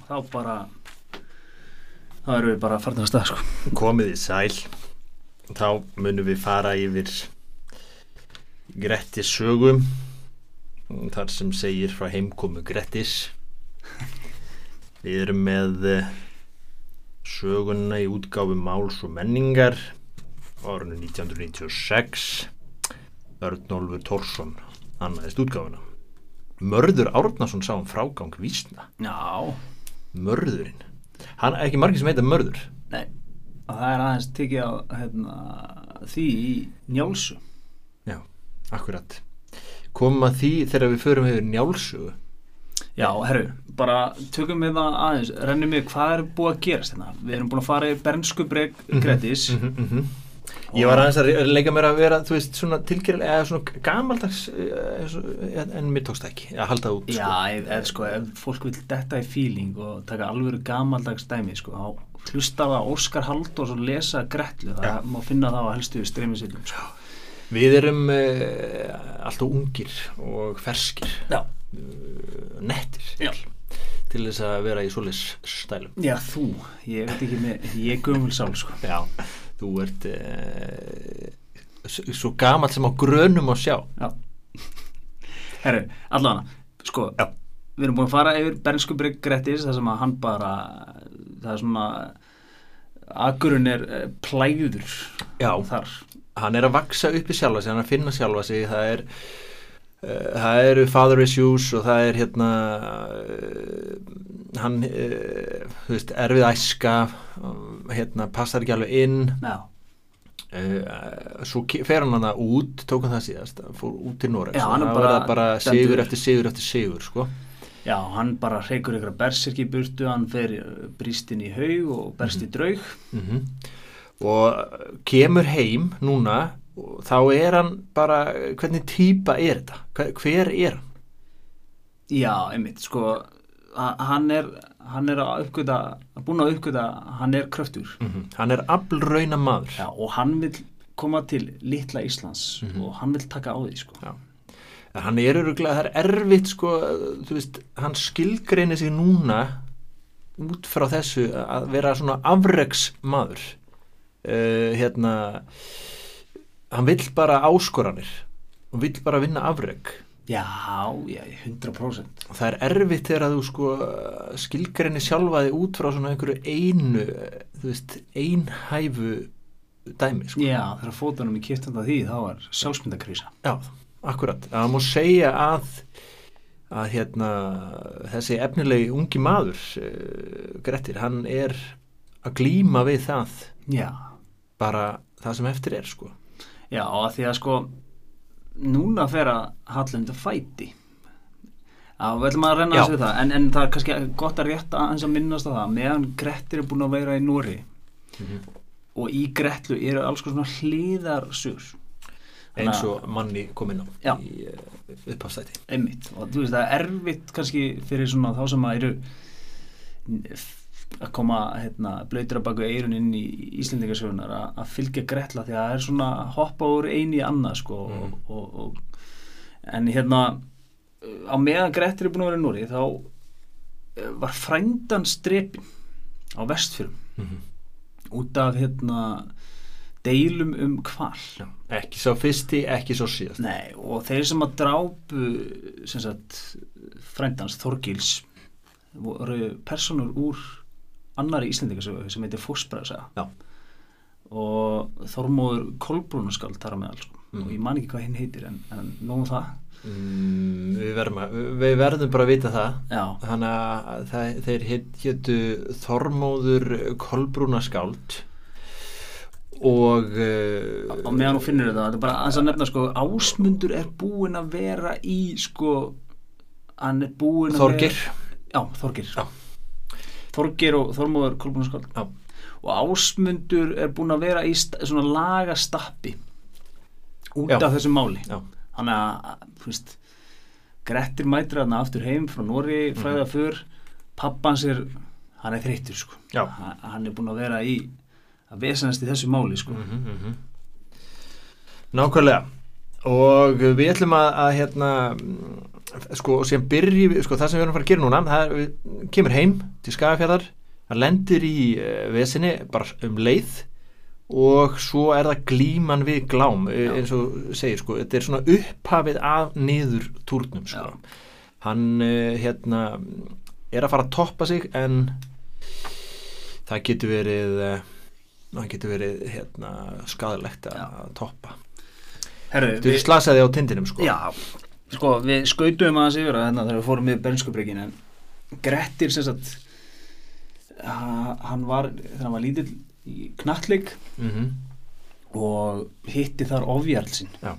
þá bara þá erum við bara að fara að stað sko. komið í sæl. Þá munum við fara yfir Grettis sögum þar sem segir frá heimkomu Grettis. Við erum með eh, söguna í útgáfu Máls og menningar árunni 1996 Örnólfur Tórsson annaðist útgáfuna. Mörður Árnason sá um frágang vísna. Já, Mörðurinn. Hann er ekki margir sem heita Mörður. Nei og það er aðeins tekið á hérna, því í njálsu Já, akkurat. Komum að því þegar við förum hefur njálsugu Já, herru, bara tökum við það aðeins rennum við hvað er búið að gerast hérna? Við erum búin að fara í bernsku breg Grettis mm -hmm. Ég var aðeins að leika mér að vera þú veist, svona tilgjörlega eða svona gamaldags eh, en mér tókst það ekki að halda út Já, ef, ef, sko, ef fólk vil detta í feeling og taka alvöru gamaldags dæmi sko, þá hlustar það Óskar Halldórs og lesa Gretlu, það Já. má finna það á helstu streymisveitum sko. Við erum uh, alltaf ungir og ferskir Já, uh, nettir Já. til þess að vera í svoleiðs stælum Já, þú, ég veit ekki með, ég gömul sál sko. Já, þú ert uh, svo gamall sem á grönum að sjá Já Herru, allavega, sko Já. Við erum búin að fara yfir bernsku brygg Grettis þar sem að hann bara það er svona Akurinn er eh, plæður Já. þar hann er að vaksa upp í sjálfa sig, hann er að finna sjálfa sig það er það eru father issues og það er hérna uh, hann uh, þú veist, erfið æska hérna, passar ekki alveg inn. Uh, svo fer hann hana út tók hann það síðast, fór út til Noreg Já, það bara var bara sigur eftir sigur eftir sigur sko. já, hann bara reykur ykkur bersirki í burtu, hann fer eh, brýst inn í haug og berst í draug. Mm og kemur heim núna og þá er hann bara hvernig típa er þetta, Hver- er hann? Já, einmitt, sko ha- hann er, hann er að uppgöta búin að uppgöta, hann er kröftur mm hann er aflrauna maður. Já, og hann vil koma til litla Íslands og hann vil taka á því, sko. Já. Hann er öruglega, það er erfitt sko, þú veist, hann skilgreinir sig núna út frá þessu að vera svona afreks maður uh, hérna hann vill bara áskoranir og vill bara vinna afreg Já, já, 100% og það er erfitt þegar að þú sko skilgreinir sjálfa þig út frá svona einhverju einu, þú veist einhæfu dæmi sko. Já, þegar fótunum í kiptanda því þá er sjálfsmyndakrísa Já, akkurat. Það má segja að, að hérna, þessi efnilegi ungi maður, uh, Grettir, hann er að glíma við það Já, bara það sem eftir er, sko. Já, að því að sko núna fer að hallundu fæti. Já, við ætlum að renna þessu við það. En, en það er kannski gott að rétta að minnast á það. Meðan Grettir er búin að vera í Núri og í Gretlu eru alls konar hlýðarsur Eins og manni kom inn á í uh, upphafstæti. einmitt. Og þú veist það er erfitt kannski fyrir svona þá sem að eru að koma hérna, blöytur að baku eirun inn í Íslendingasögunar að, fylgja Gretla því að það er svona hoppa úr eini í annað sko Mm. og, og, og, en hérna á meðan Grettir er búin að vera í Núri þá eh, var frændan strepin á vestfjörum Mhm. út af hérna deilum um kval Já. Ekki sá fyrsti, ekki sá síðast. Nei, og þeir sem að drápu sem sagt frændans Þorgils voru personur úr annari Íslendingasögu sem heitir Fósbræðsaga og Þormóður Kolbrúnaskald þar á meðal sko. Mhm. og ég man ekki hvað hinn heitir en, en nóg um það Mm, við, verðum að, við verðum bara að vita það. Já, Þannig að það, þeir héttu Þormóður Kolbrúna skáld og uh, og meðan þú finnur þetta þetta er bara að nefna sko Ásmundur er búinn að vera í sko hann er búinn að Þorgeir vera Já, Þorgir Já. Þorgir og Þormóður Kolbrúnaskald Já. og Ásmundur er búinn að vera í svona lagastappi út Já. af þessu máli Já. þannig að, þú veist Grettir mætir hann aftur heim frá Nóri fræða fyrr pappans er, hann er þreyttur sko hann, hann er búinn að vera í að vesenast í þessu máli sko mm -hmm. Nákvæmlega og við ætlum að, að hérna sko, og sem byrji, sko, það sem við erum að fara að gera núna það er, við kemur heim til Skagafjörðar það lendir í uh, vesinni bara um leið og svo er það glíman við glám eh, Já. eins og segir, sko, þetta er svona upphafið af niður túrnum, sko. Já. hann, uh, hérna er að fara að toppa sig en það getur verið það getur verið hérna, skadalegt að toppa. Herru, Þú slasaði á tindinum sko. Já, sko, við skautum aðeins yfir að hérna þegar við fórum við bernskubrygin en Grettir sem sagt ha- hann var, þegar hann var lítill í knattleik mm og hitti þar ofjarl sinn Já.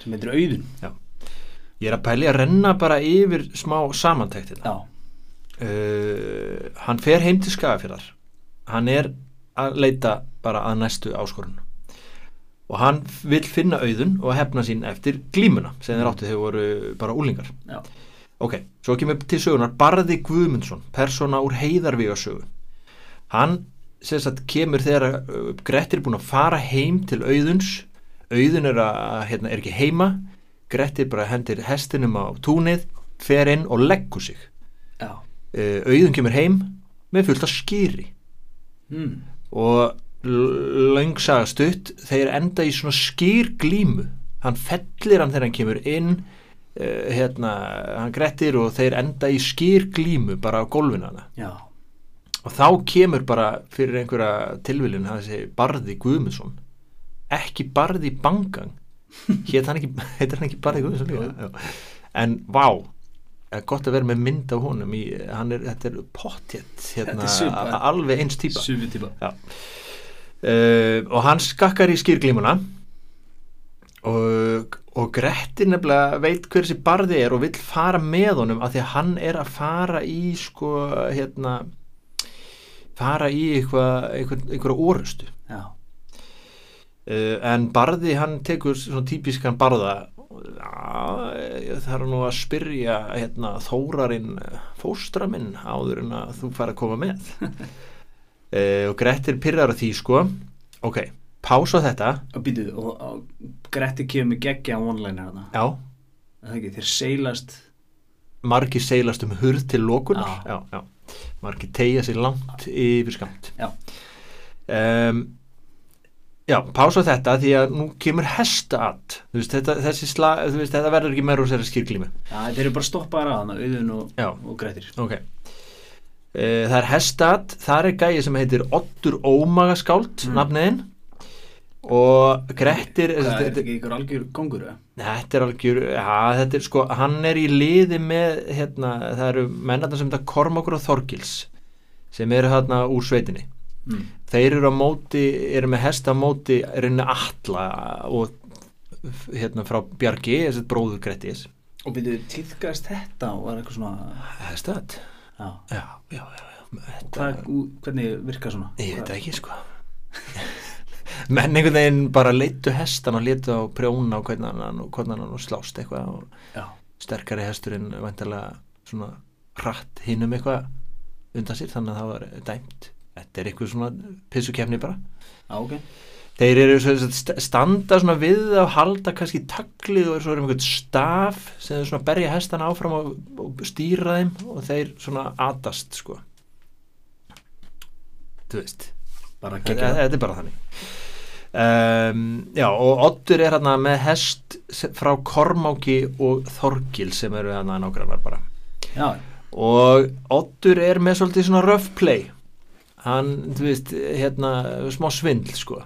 sem heitir Auðun. Ég er að pæli að renna bara yfir smá samantæktina Já, uh, Hann fer heim til Skagafjörðar Hann er að leita bara að næstu áskorun og hann vil finna auðun og hefna sín eftir glímuna sem þeir áttu þegar voru bara úlingar já, Ok, svo kemur til sögunar Barði Guðmundsson, persóna úr heiðarvíga sögu. Hann sagt kemur þegar uh, Grettir er búin að fara heim til auðuns. Auðun er, að, hérna, er ekki heima. Grettir bara hendir hestinum á túnið, fer inn og leggur sig. Já. Uh, auðun kemur heim með fullt af skýri mm. og löngsaga stutt þeir enda í svona skýrglímu hann fellir hann þegar hann kemur inn uh, hérna, hann grettir og þeir enda í skýrglímu bara á gólfinana Já, og þá kemur bara fyrir einhverja tilviljun hann þessi Barði Guðmundsson. Ekki Barði Bangang. Hétt hann ekki, heitir hann ekki Barði Guðmundsson líka? Já. en vá gott að vera með mynd af honum í, er, þetta er pottjett hérna, alveg eins típa. Sumu típa uh, og hann skakkar í skýrglímuna. Og, og Grettir nefnilega veit hver þessi barði er og vill fara með honum af því að hann er að fara í sko hérna fara í eitthvað orustu uh, en barði hann tekur svona típiskan barða. Ég þarf nú að spyrja hérna, þórarinn fóstra minn áður en að þú fara að koma með og Grettir pyrrar á því sko. Ok, pása þetta. Og býtuð og, og Gretti kemur geggja online hérna já, þeir seilast margir seilast um hurð til lokunar. Já. já, margir tegja sér langt yfir skamt Já. um, já, pása þetta því að nú kemur hestaat þú veist, þetta, þessi sla, þú veist, þetta verður ekki meira úr sér skýrglími Já, þeir eru bara stoppaðar að hana, Auðun og, og Grettir. Ok það er hestat, það er gæi sem heitir Ottur Ómagaskáld, Mm. nafniðinn. Og Grettir Það er þetta, ekki ykkur algjör kongur þetta er algjör ja, þetta er sko, hann er í liði með hérna, það eru mennarna sem þetta Kormákur og Þorgils sem eru hérna úr sveitinni. Mm. þeir eru á móti, eru með hesta móti reyna alla og hérna frá Bjargi þessi bróður Grettis. Og býtuð, tíðkast þetta og var eitthvað svona hestat, Já, já, já, já, ú- hvernig virka svona? ég veit ekki sko. Menn einhvern veginn bara leittu hestan og leittu á prjóna og hvernig hann og hvernig hann og slást eitthvað og sterkari hesturinn vantarlega svona hratt hinum eitthvað undan sér þannig að það var dæmt. Þetta er eitthvað svona pissukefni bara. Já, ok þeir eru svo, st- standa svona við að halda kannski taglið og svo er um einhvern staf sem þau svona berja hestana áfram og, og stýra þeim og þeir svona atast sko. Þú veist Bara þetta er bara þannig. Um, já og Oddur er hérna með hest frá Kormáki og Þorgil sem eru hérna nágrannar bara. Já, og Oddur er með svolítið svona rough play. Hann, þú veist, hérna smá svindl sko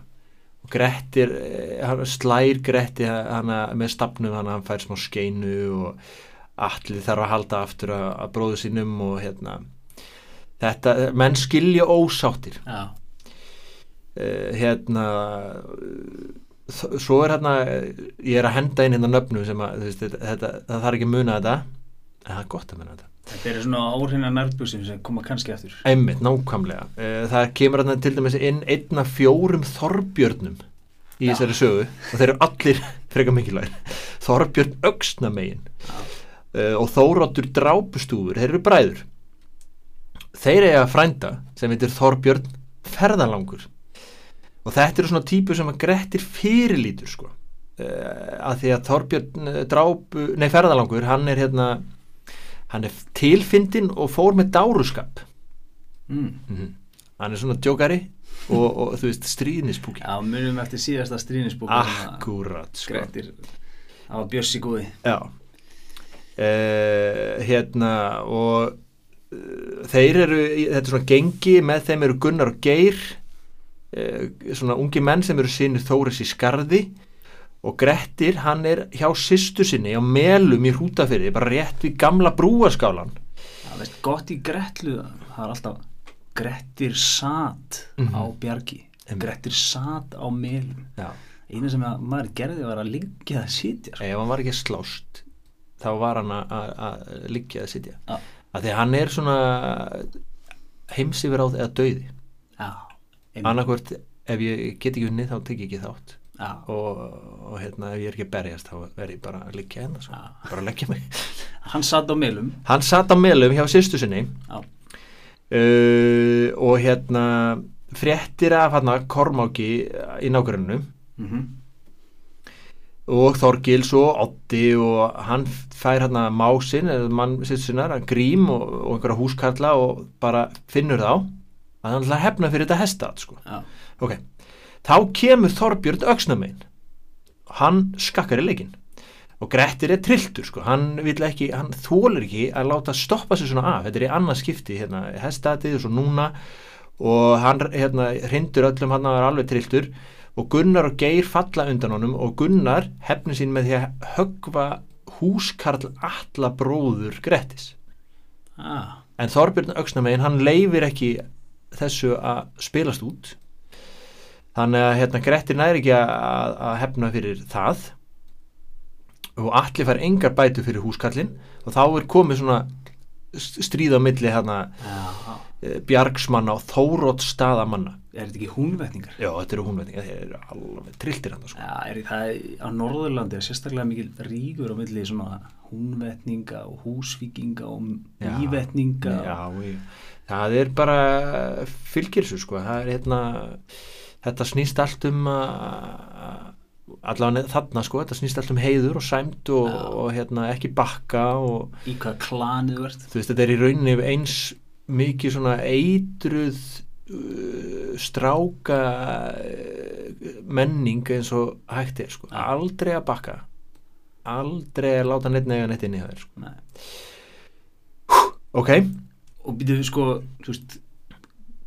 Grettir, eh, hann slær Gretti hana með stafnum hann, hann fær smá skeinu og allir þarf að halda aftur að, að bróðu sínum og hérna þetta, menn skilja ósáttir. Já, uh, hérna svo er hérna ég er að henda inn hérna nöfnum sem að veist, þetta, þetta, það þarf ekki að muna þetta. En það er gott að muna þetta þetta eru svona áhrifna nærbúsin sem koma kannski aftur. Einmitt, nákvæmlega. Uh, það kemur hérna til dæmis inn einn af fjórum Þorbjörnum í þessari sögu og þeir eru allir frekar mikilvægir. Þorbjörn Já. uh, og Þóróttur Drápustúfur þeir eru bræður. Þeir eiga frænda sem heitir Þorbjörn Ferðalangur. Og þetta eru svona típur sem að Grettir fyrirlítur sko. Uh, að því að Þorbjörn drápu, nei ferðalangur hann er hérna hann er tilfindin og fór með dáruskap. Mm. hann er svona djókari og, og þú veist stríðnispúki. Já, munum eftir síðasta stríðnisbúk akkurat sko. Það var Bjössi góði Já. Uh, hérna og uh, þeir eru, þetta er svona gengi með þeim eru Gunnar og Geir uh, svona ungi menn sem eru sinni Þóris í skarði og Grettir hann er hjá systur sinni á melum í hrútafyrði bara rétt við gamla brúaskálan Það veist gott í Gretlu Það er alltaf Grettir sat Mhm. á bjargi Einmitt. Grettir sat á melum. Einu sem að maður gerði var að liggja að sitja sko. ef hann var ekki slást þá var hann að- liggja að sitja að því að hann er svona heimsifir á eða einmitt. annarkvort ef ég get ekki unni þá tek ég ekki þátt og, og hérna ef ég er ekki berjast þá verð ég bara að liggja hérna svo. Já. bara að leggja mig. Hann sat á melum. Hann satt á melum hjá sýstu sinni. Uh, og hérna fréttir af hérna Kormáki í nágrunnu mhm. Og Þorgils og Otti og hann fær hérna másinn eða mann sýstu sinnar, grím og, og einhverja húskarla og bara finnur þá að hann hefna fyrir þetta hestat sko. Ok, þá kemur Þorbjörn öxnamein hann skakkar í leikinn. Og Grettir er trilltur sko, hann vil ekki hann þólar ekki að láta stoppa sig svona af. Þetta er í annað skipti, hérna, hestaðið og svo núna. Og hann hérna, hrindur öllum hann að vera alveg trilltur. Og Gunnar og Geir falla undan honum og Gunnar hefni sín með því að höggva húskarl alla bróður Grettis. Ah, en Þorbjörn Öxnamegin hann leifir ekki þessu að spilast út þannig að hérna Grettir næri ekki að, að hefna fyrir það. Og allir fær engar bætu fyrir húskallin og þá er komið svona stríð á milli hérna já, eh, bjargsmanna og þórótt staðamanna er þetta ekki húnvetningar? já þetta eru húnvetninga, þeir eru alveg trilltir hann sko. Já, er það á Norðurlandi er sérstaklega mikil ríkur á milli svona húnvetninga og húsvíkinga og Já. ívetninga já, ég, það er bara fylgirsu sko, það er hérna þetta snýst allt um að allavega þarna sko, þetta snýst allt um heiður og sæmt og, Já. og hérna ekki bakka og í hvað klanið þú ert þú veist þetta er í rauninni eins mikið svona eitruð uh, stráka uh, menning eins og hægt er sko, Já. aldrei að bakka aldrei að láta neitt nega neitt inn í það sko. Nei. ok, og býtum sko, þú veist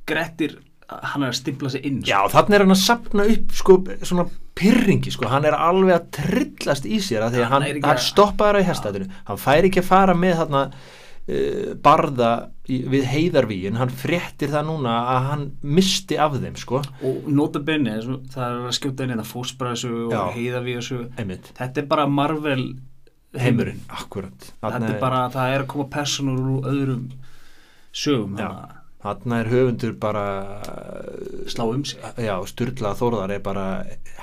Grettir, hann er að stimpla sig inn sko. Já, þannig er hann að sapna upp sko, svona pyrringi, sko, hann er alveg að trillast í sér að því að Hann hann, hann að- stoppaður á hérstæðinu hann fær ekki að fara með þarna uh, barða í, við heiðarvíin, hann fréttir það núna að hann misti af þeim, sko. Og nota benni, það er að skjóta inn þetta fósbræðsu og einmitt, þetta er bara Marvel heimurinn, akkurat. Þetta er bara, það er að koma personur úr öðrum sögum þannig að Þarna er höfundur bara slá um sig. já, Sturla Þórðar er bara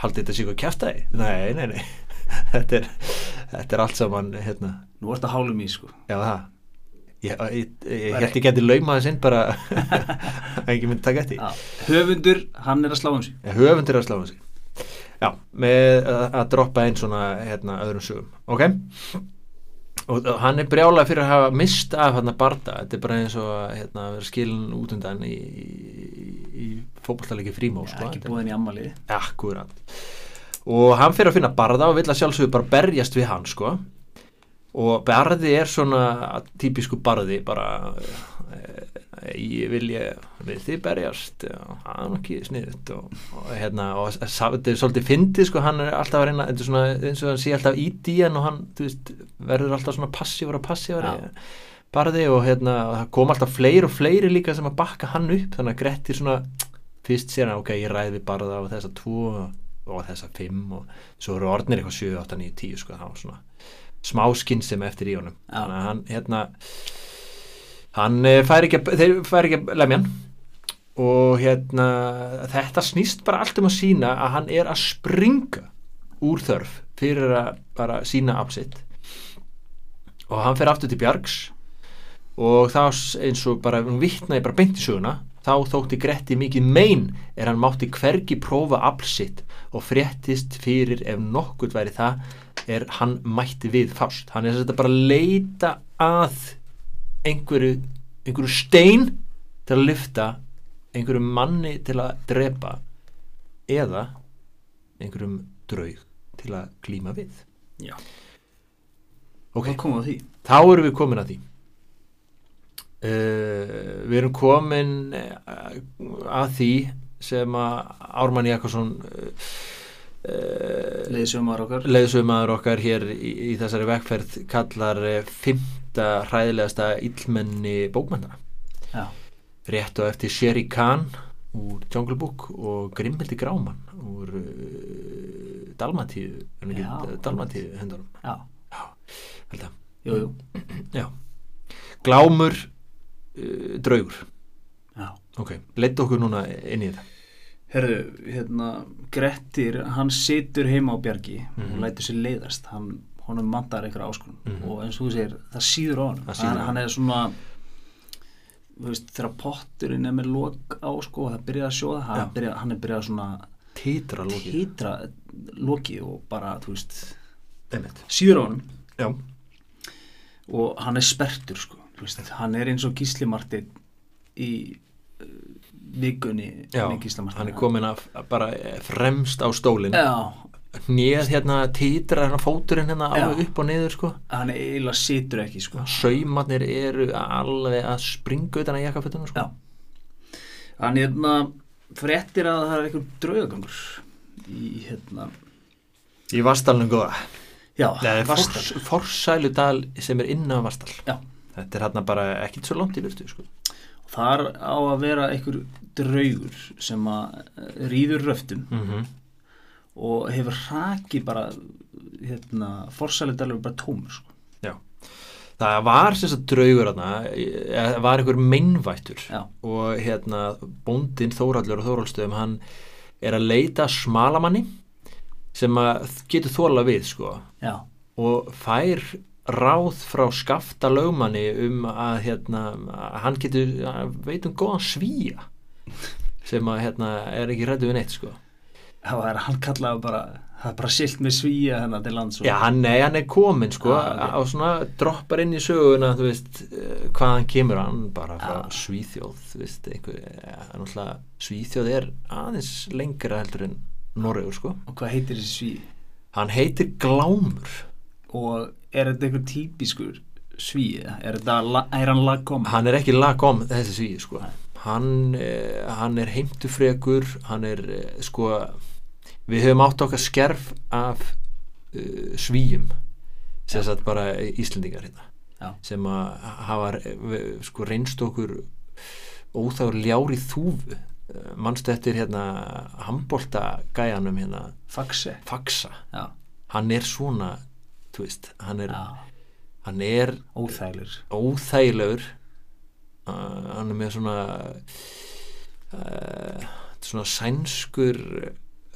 haldið þetta sig og kjæftæði nei, nei, nei. Þetta er, þetta er allt saman hérna, nú ert að hálum í sko. Já það. Ég, ég, ég held ég geti laumaði sinn bara að ekki myndi taka eftir. Já. höfundur, hann er að slá um sig. Já, höfundur er að slána sig. Já, með að, að droppa einn svona hérna, öðrum sögum. Ok og, hann er brjálað fyrir að hafa mist af hérna barda, þetta er bara eins og að hérna, vera skilin út undan í, í, í fótballtalegi frímó Já, sko. ekki búin í ammaliði Akkurat. Og hann fyrir að finna barða og vill að sjálfsögur bara berjast við hann sko. Og barði er svona típisku barði bara eh, ég vil ég vil þið berjast já, það er nú ekki sniðut og, og hérna og þetta er svolítið fyndið sko hann er alltaf að reyna þetta er svona eins og hann sé alltaf í hann og hann þú veist, verður alltaf svona passívar og passívar Já. barði og hérna og það kom alltaf fleiri og fleiri líka sem að bakka hann upp þannig að Grettir svona fyrst sér hann ok, ég ræði við barða á þessa tvo og þessa fimm og svo eru orðnir eitthvað 7, 8, 9, 10 sko, það var svona smá skinnsem eftir í honum. Þannig að hann hérna hann eh, fær ekki, að- þeir fær ekki að lemja hann. Og hérna þetta snýst bara allt um að sína að hann er að springa úr þörf fyrir að bara sína absitt og hann fer aftur til Bjargs. Og þá eins og bara hún vittnaði bara beint í söguna þá þótti Gretti mikið mein er hann mátti hvergi prófa afl sitt. Og fréttist fyrir ef nokkurt væri það er hann mætti við fást. Hann er þetta bara að leita að einhverju, einhverju stein til að lifta einhverju manni til að drepa eða einhverjum draug til að klíma við. Já. Okay. Þá erum við komin að því. Uh, Við erum komin eh, að því sem að Ármann Jakobsson eh, uh, uh, leiðsögumæður okkar. leiðsögumæður okkar hér í, í þessari vegferð kallar 50 eitt hræðilegasta illmenni bókmennana Já. rétt og eftir Sherry Khan úr Jungle Book og Grimmeldi Gráman úr uh, Dalmatíu uh, Dalmatíu hendurum Já, Já jú, jú. Já. Glámur uh, draugur. Ok, leita okkur núna inn í þetta. Herru, hérna Grettir, hann situr heima á bjargi mm -hmm. og mhm. lætur sér leiðast, hann honum mandar einhverja áskonum Mhm. og eins og þú segir, það síður á sýður á Hann, honum. hann er svona, veist, þegar potturinn er með lok á, sko, það byrjar að sjóða, hann, byrja, hann er byrjað svona Títra lókið. hýtra loki og bara, þú veist, Einmitt. síður á hann Já. og hann er spertur, sko. Veist, hann er eins og Gísli Martin í uh, vikunni hann er komin að bara fremst á stólinn. Já, Hnið hérna títra hérna fóturinn hérna alveg upp og niður sko. hann er eiginlega situr ekki, sko. Saumarnir eru alveg að springa utan að jakkafötunum sko. Já. Hann hérna fréttir að það er einhver draugagangur í hérna Í Vastalnum góða. já, Nei, Vastal. fors, Forsæludal sem er innan Vastal. Já. Þetta er hérna bara ekkit svo langt í virtu sko. Þar á að vera einhver draugur sem að eh, ríður röftum Mm og hefur raki bara hérna, forsæludalur bara tómur sko. Það var sagt draugur hérna, það var einhver meinvættur Já. og hérna bóndin Þórallur og Þórallstöðum hann er að leita smalamanni sem getur þóla við sko Já, og fær ráð frá skafta lögmanni um að hérna að hann getur, að veit um góðan svíja sem að hérna er ekki rættu við neitt sko það var hann kallaði bara það er bara silt með svíja hennar til lands Já, hann, nei, hann er komin sko Ah, ok. á svona droppar inn í söguna þú veist, eh, hvaðan kemur hann bara frá Ah. Svíþjóð þú veist, einhver, ja, Svíþjóð er aðeins lengra heldur en Noregur sko. Og hvað heitir þessi sví hann heitir Glámur. Og er þetta einhver típiskur sví er, la- er hann lagkom hann er ekki lagom þessi Svíð sko. Hann, eh, hann er heimtufrekur hann er eh, sko við höfum átt okkar skerf af uh, svíjum sem Já. sagt bara Íslendingar hérna Já. sem að hafa eh, sko reynst okkur óþáður ljári þúfu. Eh, manstu eftir hérna handbolta gæjanum hérna? Faxe. Faxa, já, hann er svona veist, hann er, hann er óþægilegur. óþægilegur. Uh, hann er með svona uh, svona sænskur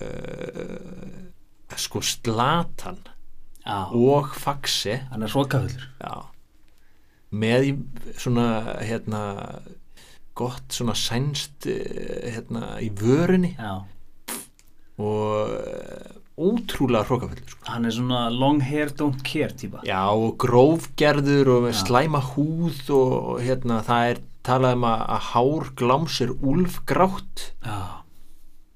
uh, sko slatan já, og faxi hann er hrókafullur já, með svona hérna gott svona sænst eh, hérna í vörinni. Já, og ótrúlega hrókafullur sko. hann er svona long hair don't care típa. Já, og grófgerður og slæma húð og, hérna, það er talað um að, hár gláms er úlfgrátt. Já,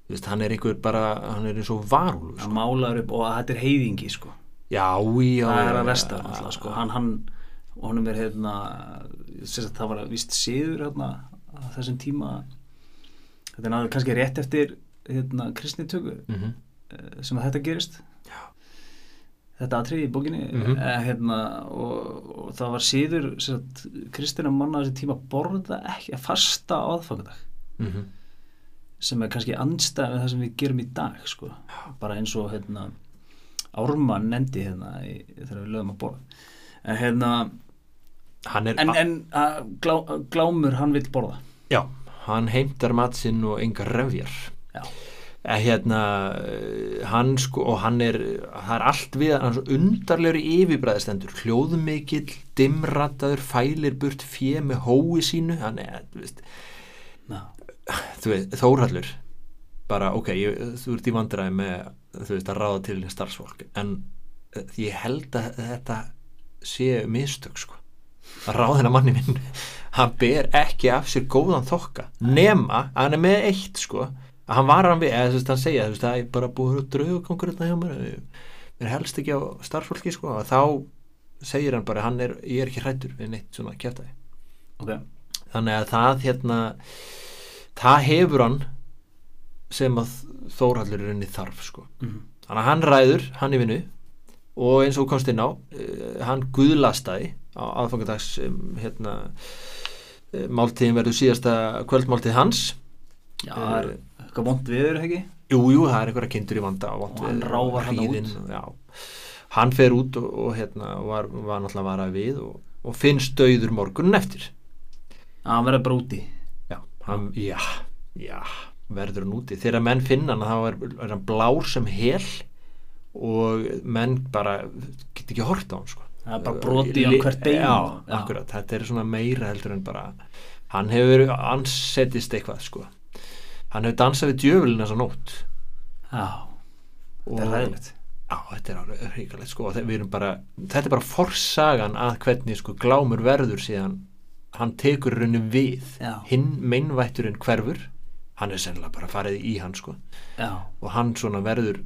veist, hann er einhver bara, hann er eins og hann sko. málar upp og þetta er heiðingi sko Já, já það er að já, resta náttúrulega sko hann, hann, honum er hérna það var víst síður hérna þessum tíma þetta er náttúrulega kannski rétt eftir hérna kristni töku Mhm. sem að þetta gerist Já. þetta atriði í bókinni Mhm. eh, hérna, og, og það var síður kristina manna þessi tíma borða ekki að fasta aðfangadag Mhm. Sem er kannski andstæð við það sem við gerum í dag sko. bara eins og hérna, Ármann nefndi hérna í, þegar við lögum að borða en hérna en, en glá, glámur hann vill borða já, hann heimtar mat sinn og engar refjar Já. Eh, hérna hann sko og hann er það er allt við hann er svo undarlegur í yfirbræðistendur hljóðmikill, dimrataður fælir burt fjö með hói sínu hann er, veist, Já. Þú veist Þórhallur bara ok, ég, þú ert í vandræði með þú veist að ráða til starfsfólk en eh, ég held að þetta sé mistök sko. Að ráða hennar manni minn hann ber ekki af sér góðan þokka nema að hann er með eitt sko. Að hann var hann við, eða þú veist hann segja þú veist að ég bara búið draugagangur þetta hjá mér mér helst ekki á starfsfólki sko. Og þá segir hann bara hann er, ég er ekki hrættur við neitt svona kjæftæði ok, þannig að það hérna það hefur hann sem að Þórhallur er inni þarf sko mm. þannig að hann ræður, hann er vinnu og eins og komst inn á uh, hann guðlastaði á aðfangadags um, hérna uh, máltíðin verður síðasta kvöldmáltíð hans já, það er eitthvað vond viður, ekki? jú, jú, það er einhverja kindur í vanda og, hann ráfar þarna út. já. hann fer út og, og hérna var, var náttúrulega varað við og, og finnst döður morgunin eftir Já, hann verður bara úti hann, já, já verður hann úti, þegar menn finna hann þá er, er hann blár sem hel og menn bara get ekki hort á hann sko. Það er bara í hann hvert bein já, Já. akkurat, þetta er svona meira heldur en bara hann hefur ansettist eitthvað sko. Hann hefur dansað við djöfulinn þessa nótt. Já, þetta er ræðilegt Já, þetta er alveg hrikalegt sko. Þetta er bara forsagan að hvernig sko glámur verður síðan hann tekur raunum við Já. hinn meinvætturinn hverfur hann er sennilega bara farið í hann sko Já, og hann svona verður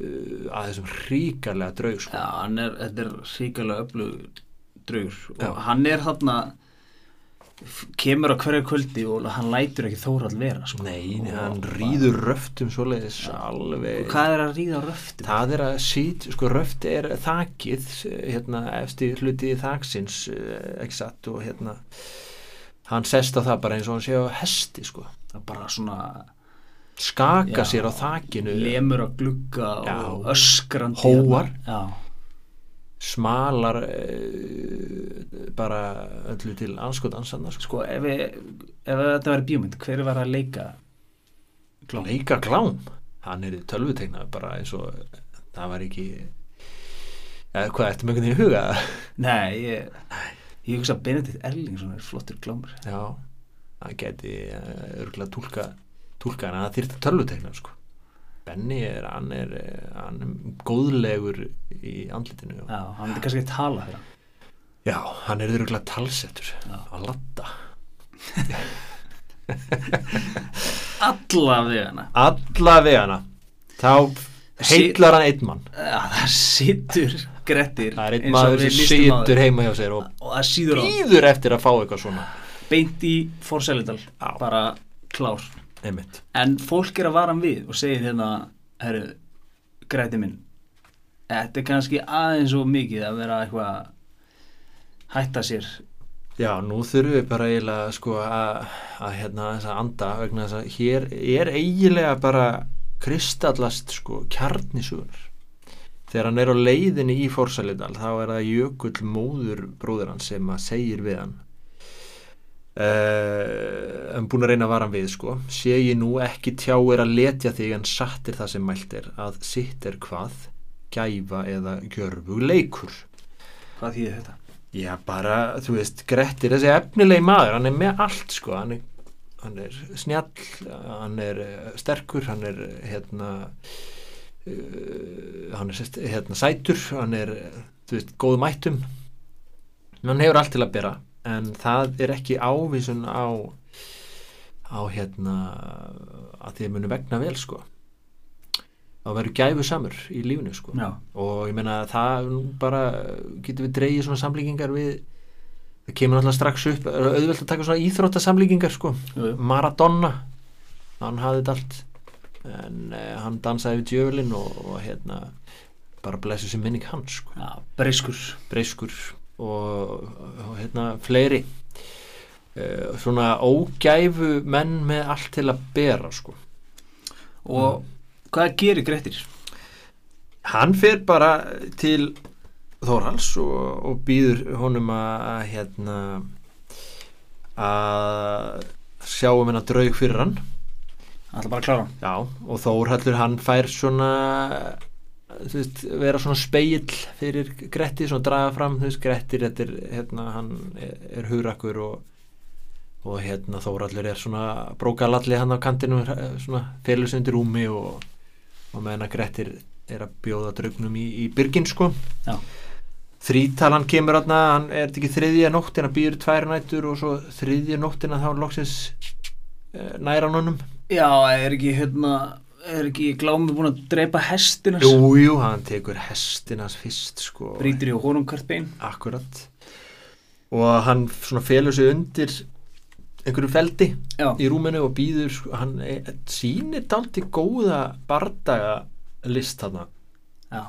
uh, að þessum hríkarlega draug sko. já hann er, þetta er ríkilega öflug draugur og Já. hann er þarna kemur á hverju kvöldi og hann lætur ekki Þórald vera sko. Nei, Og hann rýður röftum svoleiðis alveg Hvað er að ríða á röftum? Það er að sít, sko röft er þakið, hérna efsti hluti þaksins, eh, ekki satt og hérna hann sest á það bara eins og hann sé á hesti sko Það bara svona skaka Já. sér á þakinu lemur að glugga Já. og öskrandi Hóar. hérna. Já, smalar e, bara öllu til anskotansanna sko. sko ef, við, ef þetta væri bíómynd hver var að leika klám? leika klám? Hann er í tölvuteikna bara eins og það var ekki eða hvað, einhvern veginn í huga? Nei, ég, ég hugsa að Benedikt Erlingsson er flottur klámur. Já, það geti örgulega túlka túlka hann að það þyrfti tölvuteikna sko. Benny er, hann er, eh, hann er góðlegur í andlitinu Já, hann myndi kannski ekki tala hann já, hann er örgulega talsettur. Að latta Alla við hana alla vegana þá heillar hann einn mann. Já, það situr Grettir það er einn maður sem því. heima hjá sér og og býður eftir að fá eitthvað svona. Beint í Forselidal Já. bara klár. Einmitt. En fólk er að vara hann við og segir hérna herru, Grettir minn þetta er kannski aðeins og mikið að vera eitthvað hætta sér. Já, nú þurfum við bara eiginlega sko að, að hérna þess að anda vegna þess að hér er eiginlega bara kristallast sko kjarnisugur. Þegar hann er á leiðinni í Forsalidal þá er það Jökull móður bróður hans sem að segir við hann. Uh, en búin að reyna að vara hann við sko. Sé ég nú ekki tjá er að letja þig en satt er það sem mælt er að sitt er hvað gæfa eða gjörfu leikur hvað þýðir þetta? Já, bara, þú veist, Grettir, þessi efnilegi maður, hann er með allt, sko, hann er, hann er snjall, hann er eh, sterkur, hann er, eh, hérna, uh, hann er, hérna, sætur, hann er, þú veist, góð mættum, hann hefur allt til að bera, en það er ekki ávísun á, á, hérna, að því að munu vegna vel, sko, að verður gæfu samur í lífinu, sko. Og ég meina það bara getur við dreigið svona samlíkingar við það kemur alltaf strax upp auðvelt að taka svona íþróttasamlíkingar sko. Maradona hann hafði þetta allt en eh, hann dansaði við djöflin og, og hérna bara blessu sem minning hans sko. Já, breyskur. Breyskur og, og hérna fleiri. Eh, svona ógæfu menn með allt til að bera sko. Og hvað gerir Grettir? hann fer bara til Þórhals og, og býður honum að, að hérna að sjá um hennar draug fyrir hann alltaf bara að klára. Já, og Þórhallur hann fær svona þú veist, vera svona speill fyrir Gretti, svona draga fram þú veist, Grettir, þetta er, hérna, hann er, er hugrakkur og, og hérna Þórhallur er svona brókalalli hann á kantinu, svona félus undir rúmi og, og meðan að Grettir er að bjóða draugnum í, í byrgin, sko Já. Þrítalan kemur hann, hann er ekki þriðja nóttina, býður tvær nætur og svo þriðja nóttina þá loksins eh, nær hann honum Já, er ekki, hérna, er ekki glámi búin að drepa hestinars? Jú, jú, hann tekur hestinans fyrst sko Brýtur í honum hvert bein? Akkurat Og hann svona felur sig undir einhverju feldi Já, í rúminu og býður sko, hann e, sýnir dalti góða bardaga list þarna. Já,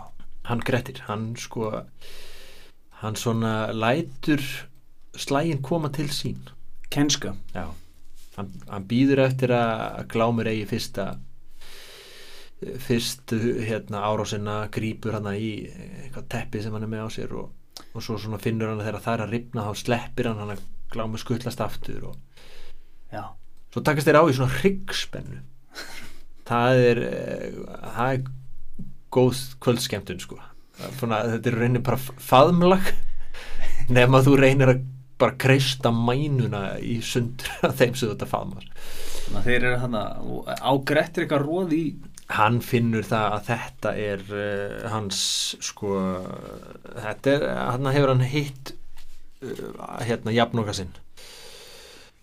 hann grettir, hann sko hann svona lætur slægin koma til sín. Kenska. Já, hann, hann býður eftir að glámur eigi fyrsta fyrstu hérna árásina grípur hann í eitthvað teppi sem hann er með á sér og, og svo svona finnur hann að þegar það er að ripna þá sleppir hann hann að glámur skutlast aftur og Já, svo takast þeir á í svona hryggspennu það er eh, það er góð kvöldskemtun sko. Svona, þetta er raunin bara faðmlag. Nema þú reynir að bara kreista mænuna í sundur af þeim sem þetta faðmar þannig að þeir eru hann að ágrettir eitthvað róð í hann finnur það að þetta er uh, hans sko þetta er, hann hefur hann hitt uh, hérna jafnoka sinn.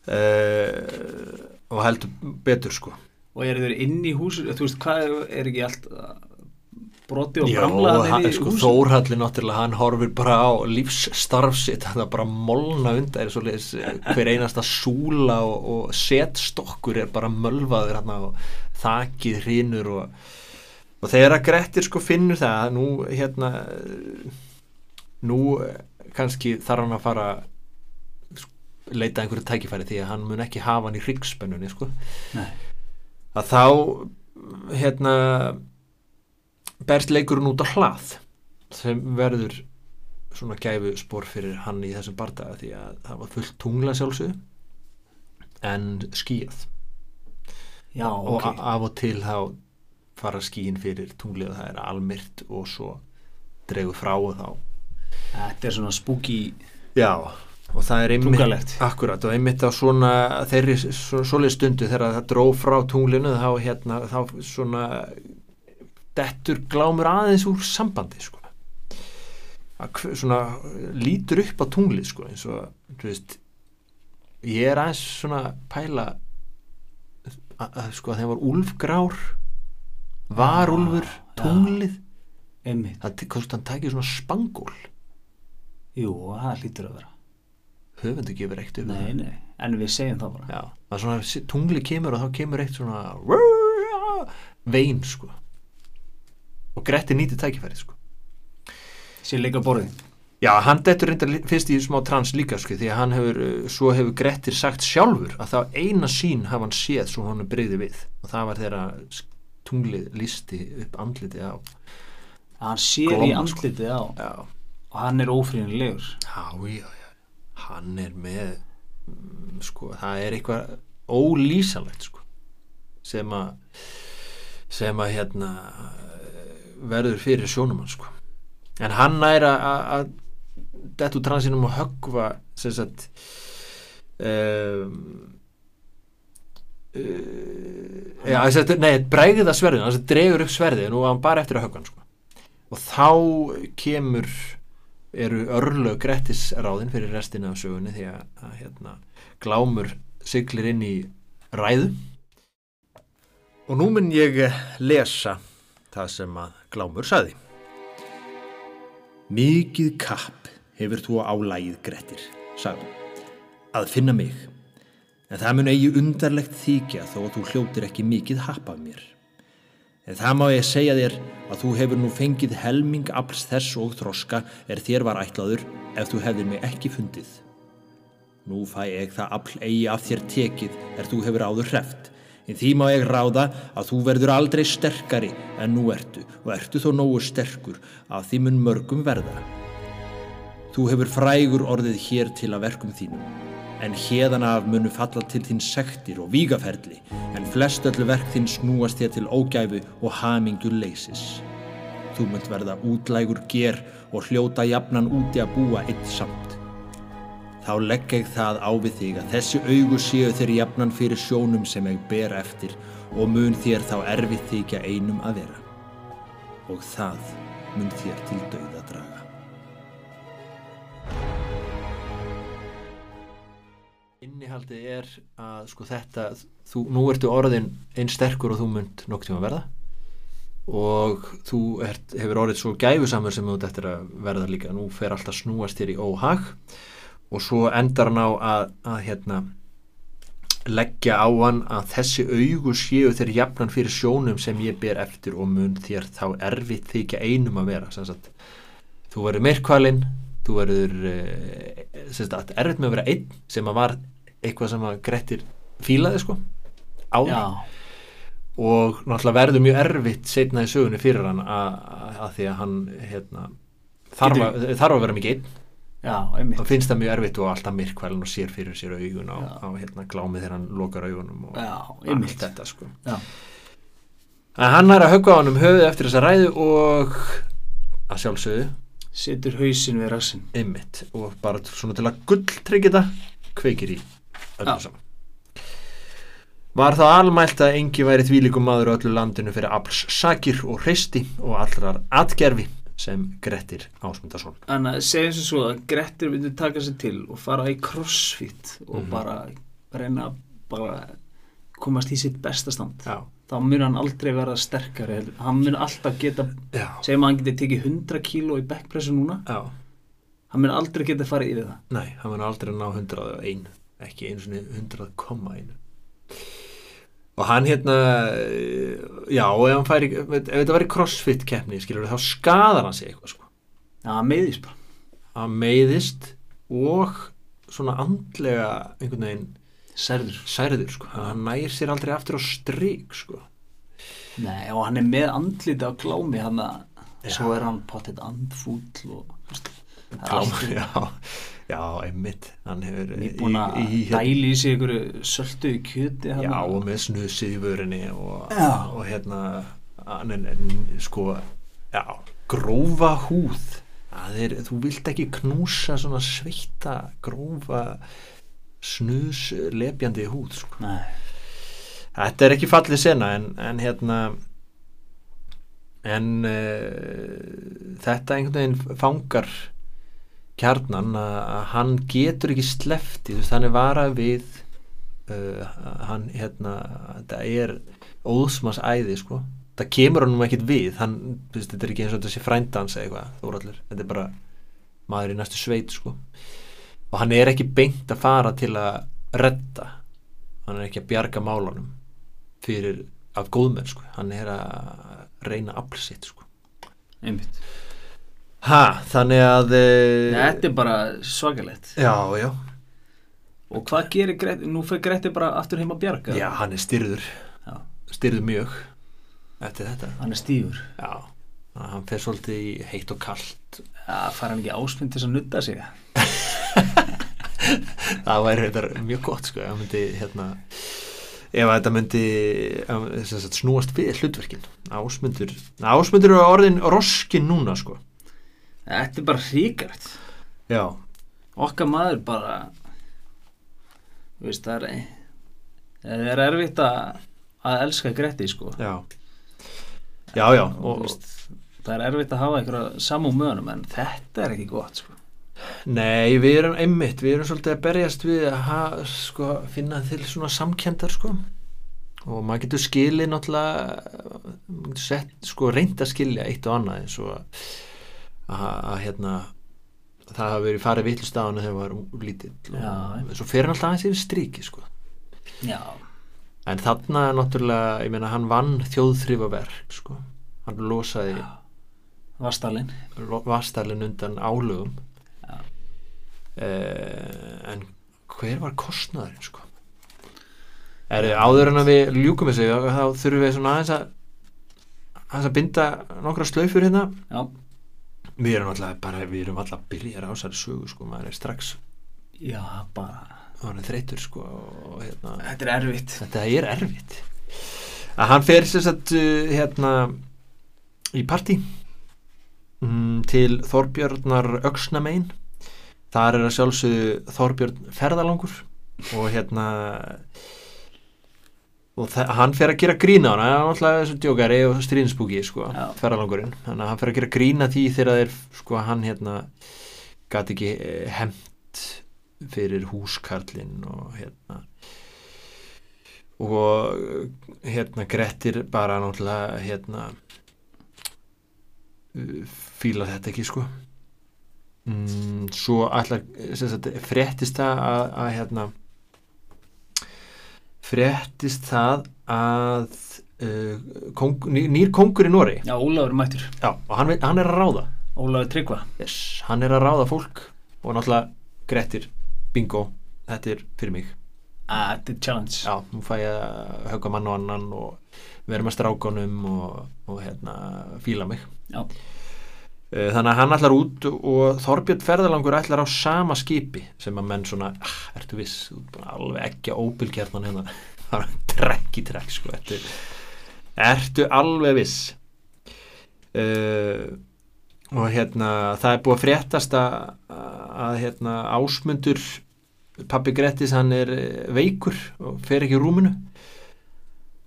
Uh, og heldur betur sko. Og eru þeir inn í hús þú veist hvað er, er ekki allt uh, broti og inn í sko, hús Þórhalli náttúrulega, hann horfir bara á lífsstarf sitt, hann er bara molna undan, er svoleiðis eh, hver einasta súla og, og setstokkur er bara mölvaður hann og þakið hrinur og, og þegar að Grettir sko finnur það, nú hérna nú eh, kannski þarf hann að fara sko, leita einhverju tækifæri því að hann mun ekki hafa hann í hryggspennunni sko. Að þá hérna berst leikurinn út á hlað sem verður svona gæfu spór fyrir hann í þessum bardaga því að það var fullt tungla sjálfsög en skíð Já, og ok. a- af og til þá fara skíin fyrir tunglið og það er almyrt og svo dregur frá og þá Þetta er svona spooky já og það er einmitt Tungalegt. akkurat og einmitt á svona þeirri svo, svoleið stundu þegar það dró frá tunglinu þá hérna þá svona dettur glámur aðeins úr sambandi sko að svona lítur upp á tunglið sko eins og þú veist ég er aðeins svona pæla að, sko að þeim var úlfgrár varúlfur já. tunglið Einmitt, það kost hann takið svona spangól jú, það hlýtur að vera. Höfundu gefur eitt um Nei, nei, en við segjum það bara. Já, það er svona, tungli kemur og þá kemur eitt svona vein sko. Og Gretti nýti tækifærið sko. Sér leika á borðið. Já, hann dettur reyndar fyrst í smá trans líka sko því að hann hefur, uh, svo hefur Grettir sagt sjálfur að það eina sín hafa hann séð svo hann breyði við. Og það var þegar s- tunglið lísti upp andlitið á Hann sér í sko. andlitið á. Já, og hann er ófríðinlegur já, já, já. Hann er með mm, sko, það er eitthvað ólýsalegt sko sem að sem að hérna verður fyrir sjónumann sko. En hann nær að- að að dett úr transinum og höggva sem sagt um, uh, ja, sagt, nei, bregða sverðin hann dregur upp sverðin og hann bara eftir að höggva hann sko. Og þá kemur eru örlög grettisráðin fyrir restina af sögunni því að, að hérna, glámur siglir inn í ræðu. Og nú mun ég lesa það sem að glámur saði Mikið kapp hefur þú á lægið grettir, sagði að finna mig. En það mun eigi undarlegt þykja þó að þú hljótir ekki mikið happ af mér En það má ég segja þér að þú hefur nú fengið helming afls þess og þroska er þér var ætlaður ef þú hefðir mig ekki fundið. Nú fæ ég það afl eigi af þér tekið er þú hefur áður hreft, en því má ég ráða að þú verður aldrei sterkari en nú ertu og ertu þó nógu sterkur að því mun mörgum verða. Þú hefur frægur orðið hér til að verkum þínum, en hérðan af munu falla til þín sektir og vígaferli, en flest öllu verk þín snúast þér til ógæfu og hamingu leysis. Þú munt verða útlægur ger og hljóta jafnan úti að búa eitt samt. Þá legg ég það á við þig að þessi augu séu þér jafnan fyrir sjónum sem ég ber eftir og mun þér þá erfitt þykja einum að vera. Og það mun þér til dauða Innihaldið er að sko þetta, þú, nú ertu orðin einn sterkur og þú munt nokk tíma verða. Og þú ert, hefur orðið svo gæfusamur sem þú ert eftir að verða líka. Nú fer alltaf snúast þér í óhag. Og svo endar hann á að, að hérna leggja á hann að þessi augu séu þeir jafnan fyrir sjónum sem ég ber eftir og mun þér þá erfitt þykja einum að vera sagt, þú verður meirkvalinn þú verður eh, erfitt með að vera einn sem að var eitthvað sem að Grettir fílaði sko á Já, og náttúrulega verður mjög erfitt setna í sögunni fyrir hann að, því að hann hérna, þarf, að, þarf að vera mikið einn. Þá finnst það mjög erfitt og alltaf myrkvælun og sér fyrir sér augun á, á hérna, glámið þegar hann lokar augunum og Já, allt þetta sko. Já, en hann er að höggva á hann um höfuð eftir þessa ræðu og að sjálfsögðu setur hausinn við rassin. ymmit og bara svona til að gulltryggja þetta kveikir í öllu saman Var það almælt að engi væri þvílíkum maður á öllu landinu fyrir afls sakir og hreisti og allrar atgerfi sem Grettir Ásmundarsson. Þannig að segjum sem svo að Grettir myndi taka sér til og fara í crossfit og Mhm. bara reyna að bara komast í sitt bestastand. Já. Þá mun hann aldrei verða sterkari. Hann mun alltaf geta, segjum að hann geti tekið 100 kíló í backpressu núna, Já. hann mun aldrei geta farið yfir það. Nei, hann var aldrei ná 101, ekki einu svona 100,1. Og hann hérna, eh, já, ef hann færi, ef þetta væri crossfit keppni, skilur þá skadar hann sig eitthvað, sko. Já, hann meiðist bara. Hann meiðist og svona andlega einhvern veginn Særður. særður, sko. Hann nær sér aldrei aftur á strik, sko. Nei, og hann er með andliti á glámi, hann að svo er hann potið andfúll og allt já, já, einmitt. Hann hefur nýbúin að dæli í sig ykkur söldu í kjöti hann Já, og með snusið í vörinni og, Já. og hérna er, er sko já, grófa húð er, þú vilt ekki knúsa svona sveita, grófa snus lepjandi húð sko. Þetta er ekki fallið sena en, en hérna en uh, þetta einhvern veginn fangar kjarnan að hann getur ekki slefti, þú veist, hann er varað við uh, hann hérna þetta er óðsmas æði sko, það kemur hann ekkit við hann, þú veist, þetta er ekki eins og sé frændans eða eitthvað, þóraldur, þetta er bara maður í næstu sveit sko. Og hann er ekki beint að fara til að redda. Hann er ekki að bjarga málunum fyrir af góðmenn sko, hann er að reyna afl sitt sko. Einmitt ha, þannig að e... Þetta er bara svakalegt. Já, já, Og hvað gerir Gretti, nú fyrir Gretti bara aftur heim að bjarga. Já, hann er styrður. Já. styrður mjög eftir þetta. Hann er stífur. Já, hann fer svolítið í heitt og kallt Já, fær hann ekki ásmynd til að nutta sig? Það væri þetta mjög gott sko, hann myndi hérna ef þetta myndi sagt, snúast við hlutverkin. Ásmundur, ásmundur er orðin roskin núna sko Þetta er bara hríkart. Já, Okkar maður bara Þú veist, það er Það er erfitt að að elska Gretti sko. Já. Já, já, og, og, veist, það er erfitt að hafa einhverja samú möðunum en þetta er ekki gott sko. Nei, við erum einmitt, við erum svolítið að berjast við að ha, sko, finna til svona samkendar sko. Og maður getur skilið náttúrulega maður getur sett, sko, reynd að skilja eitt og annað eins og að, hérna það hafa verið farið vittlust á hana þegar það var lítill og svo fer hann alltaf aðeins yfir stríki sko. Já, en þarna er náttúrulega, ég meina hann vann þjóðþrifaverk sko. Hann losaði Vastalinn vastalinn undan álögum. Já. uh, en hver var kostnaðurinn sko? Er áður en að við ljúkum þessu þá þurfum við svona aðeins að aðeins að binda nokkra slaufur hérna. Já, við erum alltaf bara, við erum alltaf byrjar á þessari sögu sko, maður er strax já bara. hann er þreytur sko og hérna Þetta er erfitt. Þetta er erfitt. Að hann fer sér satt uh, hérna í partí mm, til Þorbjörnar Öxnamein þar er að sjálfsögðu Þorbjörn ferðalangur og hérna og hann fer að gera grína á hann hann er náttúrulega þessu djókari og stríðinspúki sko, Já. ferðalangurinn. Þannig að hann fer að gera grína því þegar þeir sko hann hérna gat ekki hemt fyrir húskarlinn og hérna og hérna Grettir bara náttúrulega hérna fíla þetta ekki sko. Mm, svo sagt, fréttist það að, að hérna fréttist það að uh, kong, ný- nýr kongur í Nóri Já, Ólafur er mættur. Já, og hann, hann er að ráða. Ólafur Tryggva. Yes, hann er að ráða fólk og náttúrulega Grettir, bingo þetta er fyrir mig. Ah, Þetta er challenge. Já, nú fæ ég að högga mann og annan og vera með strákonum og, og hérna, fíla mig. Já. Eh, Þannig að hann ætlar út og Þorbjörn Ferðalangur ætlar á sama skipi sem að menn svona, ah, ertu viss? Alveg ekki að óbylgjarnan hérna. Það er trekk í trekk sko ertu, ertu alveg viss? Uh, og hérna það er búið að fréttast að, að hérna ásmundur pappi Grettis hann er eh, veikur og fer ekki í rúminu.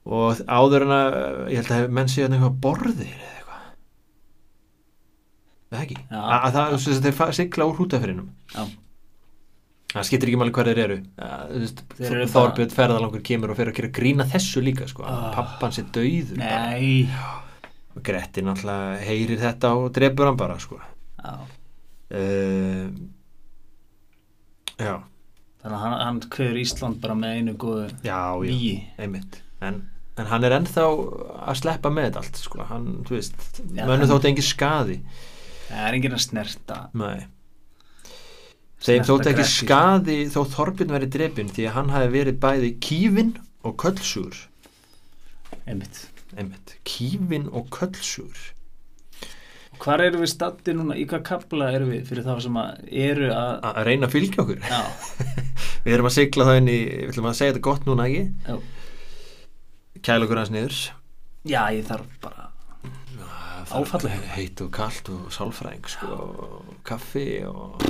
Og áður en að ég held að menn séu hann eitthvað borðir eða það ekki? Að, að það, þess að þeir sigla úr hútaferinum það skiptir ekki máli hvað þeir eru. Þeir eru Þorbjörn ferðalangur kemur og fer að gera grína þessu líka sko, Ah. pappan sé bara. Nei. Og Gretti náttúrulega heyrir þetta og drefur hann bara sko. Já. uh, já, Þannig að hann, hann kveður Ísland bara með einu góðu víi einmitt. En, en hann er ennþá að sleppa með allt sko. hann, þú veist, hann- þótt engin skaði Það er enginn að snerta. Nei. Þeim þótt ekki skaði þó Þorbjörn verið drepin því að hann hafi verið bæði kífin og köllsúr Einmitt. Einmitt, kífin og köllsúr Hvar erum við statti núna, í hvað kapla erum við fyrir þá sem að eru að að reyna að fylgja okkur? Við erum að sigla það inn í, við ætlum að segja þetta gott núna ekki? Já, kæla okkur hans niður. Já ég þarf bara Áfallahjálp. heit og kalt og sálfræðing sko, og kaffi og,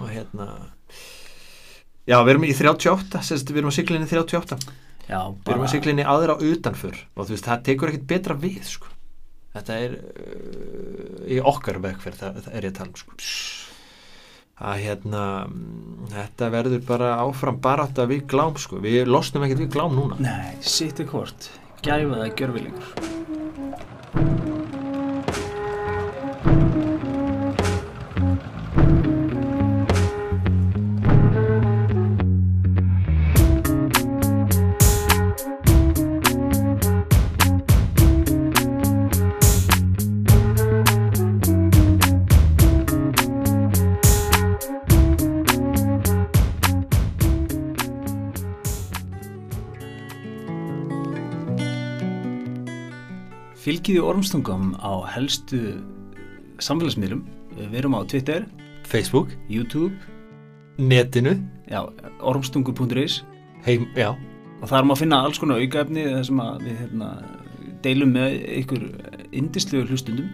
og hérna já, við erum í 38 sérst, við erum að sigla inn í 38 Já, við erum að sigla inn í aðra utanför og þú veist, það tekur ekkert betra við sko. þetta er uh, í okkar vegferð, það, það er ég að tala um sko. að hérna þetta verður bara áfram barátta við glám sko. við losnum ekkert við glám núna Nei, sittu hvort Gæfa það gjörvilingur Fylgið í ormstungum á helstu samfélagsmiðlum. Við erum á Twitter, Facebook, YouTube. netinu. Já, ormstungur.is heim, já, og þar má finna alls konar aukaefni þar sem að við hérna, deilum með ykkur indislegu hlustundum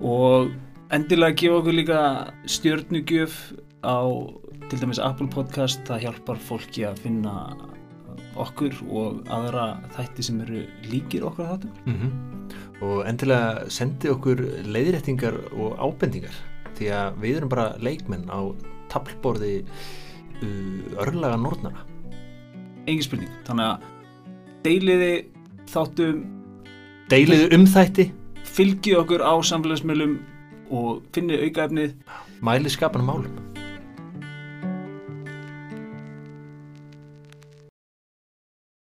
og endilega gefa okkur líka stjörnugjöf á til dæmis Apple Podcast. Það hjálpar fólki að finna okkur og aðra þætti sem eru líkir okkur þáttum. Mm og endilega sendi okkur leiðréttingar og ábendingar því að við erum bara leikmenn á tablborði uh, örlaga nornara engin spurning, þannig að deiliði þáttum deiliðu um þætti. fylgið okkur á samfélagsmiðlum og finnið aukaefnið. Mæli skapan málum